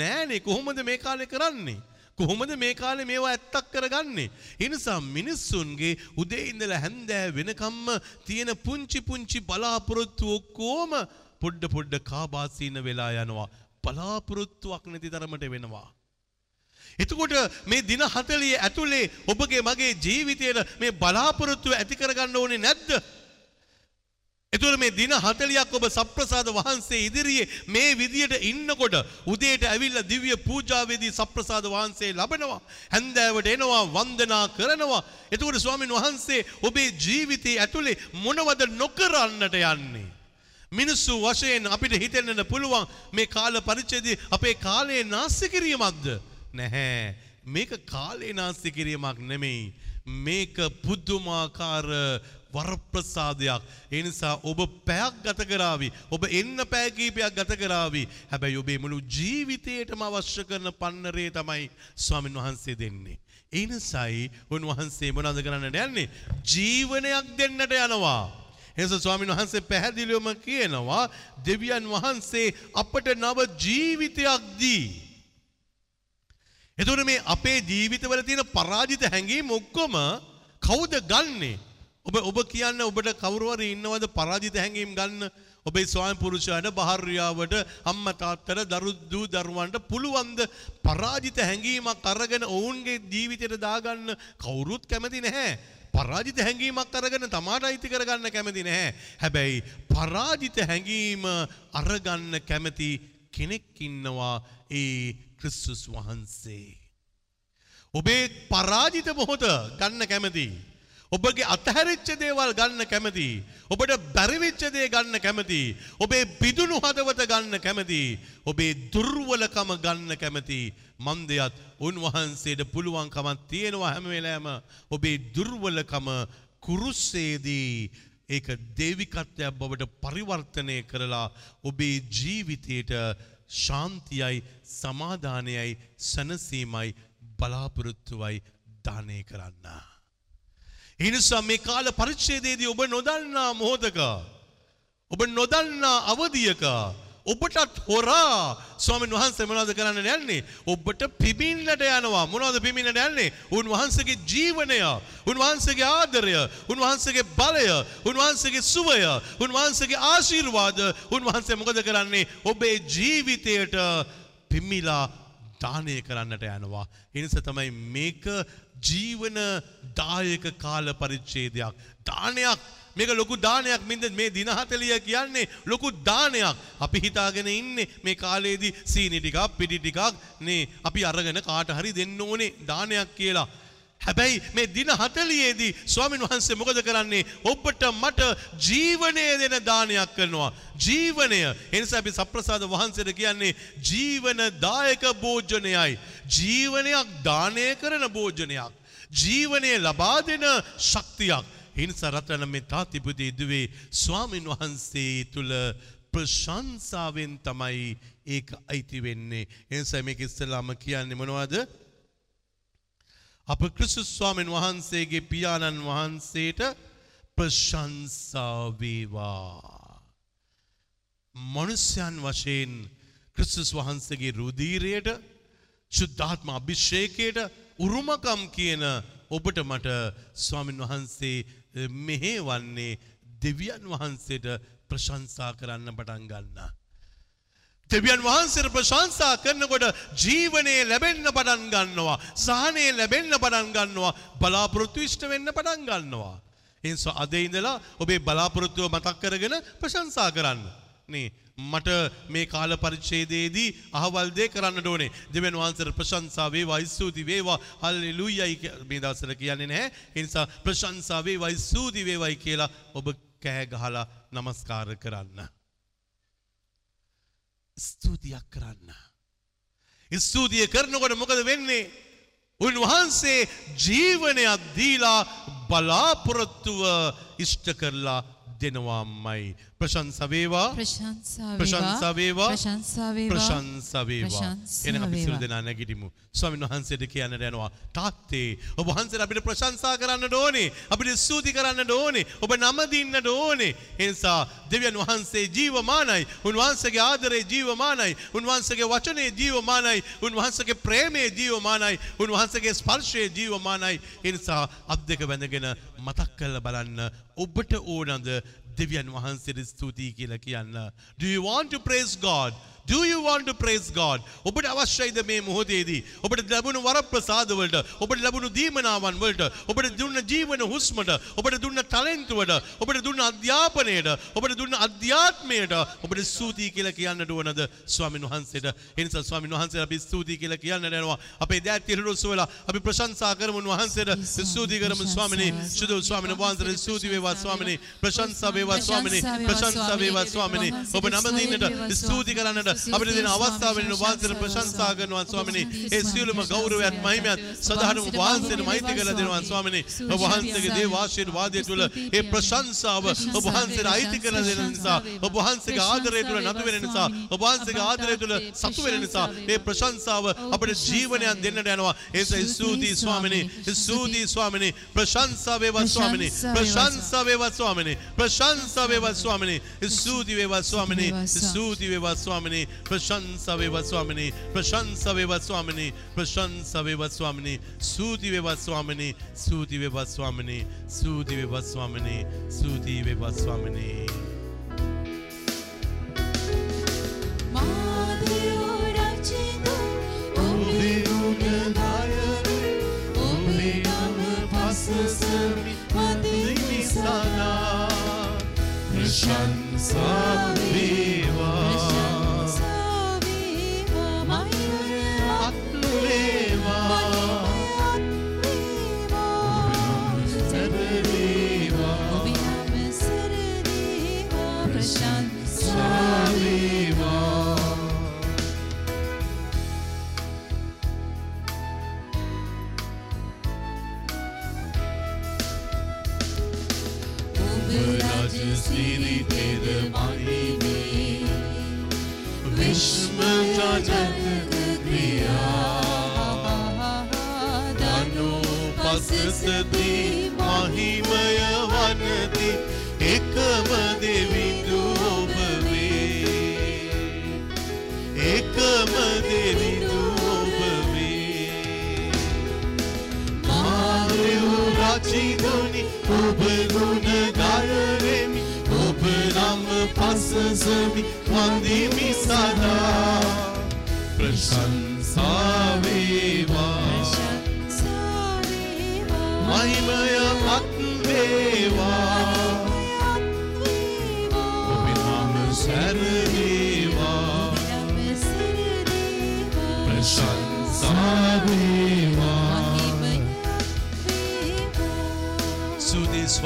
නෑනේ කොහොමද මේ කාලේ කරන්නේ? කොහොමද මේ කාලේ මේවා ඇත්තක් කරගන්නේ? ඒ නිසා මිනිස්සුන්ගේ උදේ ඉඳලා හැන්දෑ වෙනකම්ම තියෙන පුංචි පුංචි බලාපොරොත්තු ඔක්කොම පොඩ පොඩ කාබාසීන වෙලා යනවා. බලාපොරොත්තුවක් නැති තරමට වෙනවා. එතකොට මේ දින 40 ඇතුලේ ඔබගේ මගේ ජීවිතයේ මේ බලාපොරොත්තුව ඇති කරගන්න ඕනේ නැද්ද? එතුළ මේ දින හතලියක් ඔබ සප්‍රසාද වහන්සේ ඉදිරියේ මේ විදියට ඉන්නකොට උදේට ඇවිල්ල දිව්‍ය පූජාවේදී සප්‍රසාද වහන්සේ ලබනවා. හැන්දෑවට එනවා වන්දනා කරනවා. එතකොට ස්වාමින් වහන්සේ ඔබේ ජීවිතයේ ඇතුළේ මොනවද නොකරන්නට යන්නේ. මිනිස්සු වශයෙන් අපිට හිතෙන්නට පුළුවන් මේ කාල පරිච්ඡේදයේ අපේ කාලයේ නාස්ති කිරීමක්ද නැහැ. මේක කාලේ නාස්ති කිරීමක් නෙමෙයි. මේක පුදුමාකාර වරප්‍රසාදයක්. ඒ නිසා ඔබ පැයක් ගත කරાવી. ඔබ එන්න පැය කීපයක් ගත කරાવી. හැබැයි ඔබේ මුළු ජීවිතේටම අවශ්‍ය කරන පන්නරේ තමයි ස්වාමින් වහන්සේ දෙන්නේ. ඒ නිසායි උන්වහන්සේ මොනවද කරන්නට යන්නේ? ජීවනයක් දෙන්නට යනවා. එනිසා ස්වාමීන් වහන්සේ පැහැදිලිවම කියනවා දෙවියන් වහන්සේ අපට නව ජීවිතයක් දී. එතකොට මේ අපේ ජීවිතවල තියෙන පරාජිත හැඟීම් ඔක්කොම කවුද ගන්නෙ? ඔබ ඔබ කියන්න ඔබට කවුරු හරි ඉන්නවද පරාජිත හැඟීම් ගන්න? ඔබේ ස්වාමි පුරුෂයාට භාර්යාවට අම්මා තාත්තට දරු දූ දරුවන්ට පුළුවන් ද පරාජිත හැඟීමක් අරගෙන ඔවුන්ගේ ජීවිතයට දාගන්න කවුරුත් කැමති නැහැ. පරාජිත හැඟීමක් අරගෙන තමාට අයිති කරගන්න කැමති නැහැ. හැබැයි පරාජිත හැඟීම අරගන්න කැමති කෙනෙක් ඉන්නවා ඒ ක්‍රිස්තුස් වහන්සේ. ඔබේ පරාජිත මොහොත ගන්න කැමති. ඔබගේ අතහැරිච්ච දේවල් ගන්න කැමති. ඔබට බැරිවිච්ච දේ ගන්න කැමති. ඔබේ පිදුණු හදවත ගන්න කැමති. ඔබේ දුර්වලකම ගන්න කැමති. මන් දෙයත් උන්වහන්සේට පුළුවන්කමක් තියෙනවා හැම වෙලාවෙම ඔබේ දුර්වලකම කුරුස්සේදී ඒක දේවිකත්වයක් බවට පරිවර්තනය කරලා ඔබේ ජීවිතයට ශාන්තියයි සමාධානයයි සැනසීමයි බලාපොරොත්තුවයි දානය කරන්න. එනිසා මේ කාල පරිච්ඡේදයේදී ඔබ නොදන්නා මොහොතක ඔබ නොදන්නා අවධියක ඔබටත් හොරා ස්වාමීන් වහන්සේ මොනවද කරන්න යන්නේ? ඔබට පිබින්නට යනවා. මොනවද පිබින්නට යන්නේ? උන්වහන්සේගේ ජීවනය, උන්වහන්සේගේ ආදරය, උන්වහන්සේගේ බලය, උන්වහන්සේගේ සුවය, උන්වහන්සේගේ ආශිර්වාද උන්වහන්සේ මොකද කරන්නේ? ඔබේ ජීවිතයට පිමිලා දානය කරන්නට යනවා. එනිසා තමයි මේක ජීවන දායක කාල පරිච්ඡේදයක්. දානයක් මේක ලොකු දානයක් මින්ද මේ දින 40 කියන්නේ ලොකු දානයක්. අපි හිතාගෙන ඉන්නේ මේ කාලේදී සීනි ටිකක් පිටි ටිකක් නේ අපි අරගෙන කාට හරි දෙන්න ඕනේ දානයක් කියලා. හැබැයි මේ දින 40ේදී ස්වාමින් වහන්සේ මොකද කරන්නේ? ඔබට මට ජීවනය දෙන දානයක් කරනවා. ජීවනය. ඒ නිසා අපි සප්‍රසාද වහන්සේට කියන්නේ ජීවන දායක භෝජනයයි. ජීවනයක් දානය කරන භෝජනයක්. ජීවනය ලබා දෙන ශක්තියක්. ඒ නිසා රටන මේ තාතිපුතේ දුවේ ස්වාමින් වහන්සේ තුල ප්‍රශංසාවෙන් තමයි ඒක අයිති වෙන්නේ. එනිසා මේක ඉස්සෙල්ලාම කියන්නේ මොනවද? අප ක්‍රිස්තුස් ස්වාමීන් වහන්සේගේ පියාණන් වහන්සේට ප්‍රශංසා වේවා. මනුෂ්‍යයන් වශයෙන් ක්‍රිස්තුස් වහන්සේගේ රුධීරයට ශුද්ධාත්ම අභිෂේකයට උරුමකම් කියන ඔබට මට ස්වාමීන් වහන්සේ මෙහෙවන්නේ දෙවියන් වහන්සේට ප්‍රශංසා කරන්න පටන් ගන්නා. දෙවියන් වහන්සේට ප්‍රශංසා කරනකොට ජීවනයේ ලැබෙන්න පටන් ගන්නවා. සහනය ලැබෙන්න පටන් ගන්නවා. බලාපොරොත්තු ඉෂ්ට වෙන්න පටන් ගන්නවා. ඒ නිසා අද ඉඳලා ඔබේ බලාපොරොත්තුව මතක් කරගෙන ප්‍රශංසා කරන්න. නේ මට මේ කාල පරිච්ඡේදයේදී අහවල් දේ කරන්න ඕනේ. දෙවියන් වහන්සේට ප්‍රශංසා වේවා, ස්තුති වේවා, හල්ලෙලූයයි මේ දවස්වල කියන්නේ නැහැ. ඒ නිසා ප්‍රශංසා වේවා, ස්තුති වේවායි කියලා ඔබ කෑ ගහලා নমස්කාර කරන්න. ස්තුතියක් කරන්න. ස්තුතිය කරනකොට මොකද වෙන්නේ? උන්වහන්සේ ජීවනයක් දීලා බලාපොරොත්තුව ඉෂ්ට කරලා දෙනවාමයි. ප්‍රශංසා වේවා. ප්‍රශංසා වේවා. ප්‍රශංසා වේවා එන අපි වේවා. දෙනා නැගිටිමු. ස්වාමීන් වහන්සේට කියන්නට යනවා. තාත්තේ ඔබ වහන්සේට අපිට ප්‍රශංසා කරන්නට ඕනේ. අපිට ස්තුති කරන්නට ඕනේ. ඔබ නම දින්නට ඕනේ. ඒ නිසා දෙවියන් වහන්සේ ජීවමානයි. උන්වහන්සේගේ ආදරේ ජීවමානයි. උන්වහන්සේගේ වචනේ ජීවමානයි. උන්වහන්සේගේ ප්‍රේමයේ ජීවමානයි. උන්වහන්සේගේ ස්පර්ශයේ ජීවමානයි. ඒ නිසා අත් දෙක බැඳගෙන මතක් කරලා බලන්න ඔබට ඕනද දෙවියන් වහන්සේට ස්තුතියි කියලා කියන්න. Do you want to praise God? Do you want to praise God? ඔබට අවශ්‍යයිද මේ මොහොතේදී? ඔබට ලැබුණු වරප්‍රසාද වලට, ඔබට ලැබුණු දීමනාවන් වලට, ඔබට දුන්න ජීවන හුස්මට, ඔබට දුන්න ටැලන්ට්වට, ඔබට දුන්න අධ්‍යාපනයට, ඔබට දුන්න අධ්‍යාත්මයට ඔබට ස්තුතියි කියලා කියන්නට ඕනද ස්වාමීන් වහන්සේට? ඒ නිසා ස්වාමීන් වහන්සේට අපි ස්තුතියි කියලා කියන්න යනවා. අපේ දෑත් තිරරොස් වල අපි ප්‍රශංසා කරමු වහන්සේට ස්තුති කරමු ස්වාමිනේ. සුදු ස්වාමීන් වහන්සේට ස්තුති වේවා ස්වාමිනේ. ප්‍රශංසා වේවා ස්වාමිනේ. ප්‍රශංසා වේවා ස්වාමිනේ. ඔබ නම දින්නට ස්තුති කරන්නට අපිට දෙන අවස්ථාවෙන් වහන්සේට ප්‍රශංසා කරනවා ස්වාමිනේ. ඒ සියලුම ගෞරවයත් මහිමයත් සදාහරම වහන්සේට මෛත්‍රී කරලා දෙනවා ස්වාමිනේ. ඔබ වහන්සේගේ දේව ආශිර්වාදය තුළ ඒ ප්‍රශංසාව ඔබ වහන්සේට අයිති කරලා දෙන නිසා ඔබ වහන්සේගේ ආදරය තුළ නතු වෙන නිසා ඔබ වහන්සේගේ ආදරය තුළ සතු වෙන නිසා ඒ ප්‍රශංසාව අපිට ජීවනයක් දෙන්නට යනවා. ඒ ස්තුතියි ස්වාමිනේ. ස්තුතියි ස්වාමිනේ. ප්‍රශංසා වේවා ස්වාමිනේ. ප්‍රශංසා වේවා ස්වාමිනේ. ප්‍රශංසා වේවා ස්වාමිනේ. ස්තුති ස්වාමිනේ. ස්තුති ස්වාමිනේ. ප්‍රශංසා වේවා ස්වාමිනේ. ප්‍රශංසා වේවා ස්වාමිනේ. ප්‍රශංසා වේවා ස්වාමිනේ. ස්තුති වේවා ස්වාමිනේ. ස්තුති වේවා ස්වාමිනේ. ස්තුති වේවා ස්වාමිනේ. ස්තුති වේවා ස්වාමිනේ. ඔබේ ගුණ ගායන ඔබේ නම පසසමි වදිමි සදා ප්‍රශංසා වේවා පසසදී මහිමය වනති එකම දෙවිඳු ඔබ වේ. එකම දෙවිඳු ඔබ වේ. මාරෙව් රචිදුනි ඔබ ගුණ ගයවෙමි ඔබ නම පසසමි වන්දිමි සදා. ප්‍රශංසා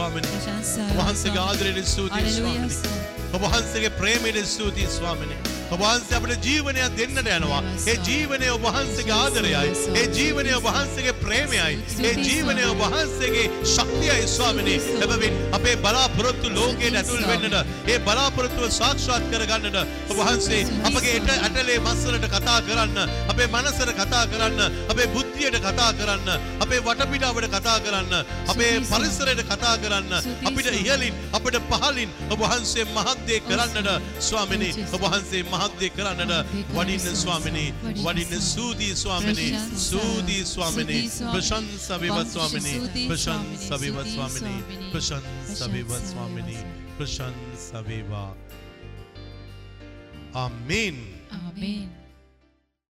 ස්වාමිනේ වහන්සේගේ ආදරයට ස්තුතියි ස්වාමිනේ. ඔබ වහන්සේගේ ප්‍රේමයට ස්තුතියි ස්වාමිනේ. ඔබ වහන්සේ අපිට ජීවනයක් දෙන්නට යනවා. ඒ ජීවනය ඔබ වහන්සේගේ ආදරයයි. ඒ ජීවනය ඔබ වහන්සේගේ ප්‍රේමයයි. ඒ ජීවනය ඔබ වහන්සේගේ ශක්තියයි ස්වාමිනේ. එබැවින් අපේ බලාපොරොත්තු ලෝකයට ඇතුල් වෙන්නට, ඒ බලාපොරොත්තුව සාක්ෂාත් කරගන්නට ඔබ වහන්සේ අපගේ එට ඇටලේ මස්සලට කතා කරන්න, අපේ මනසට කතා කරන්න, අපේ බුද්ධියට කතා කරන්න, අපේ වටපිටාවට කතා කරන්න, අපේ පරිසරයට කතා කරන්න, අපිට ඉහලින් අපිට පහලින් ඔබ වහන්සේ මහත් දේ කරන්නට ස්වාමිනේ ඔබ වහන්සේ මහත් දේ කරන්නට වඩින්න ස්වාමිනේ වඩින්න සූදී ස්වාමිනේ සූදී ස්වාමිනේ ප්‍රශංසා වේවා ස්වාමිනේ ප්‍රශංසා වේවා ස්වාමිනේ ප්‍රශංසා වේවා ස්වාමිනේ ප්‍රශංසා වේවා ආමේන් ආමේන්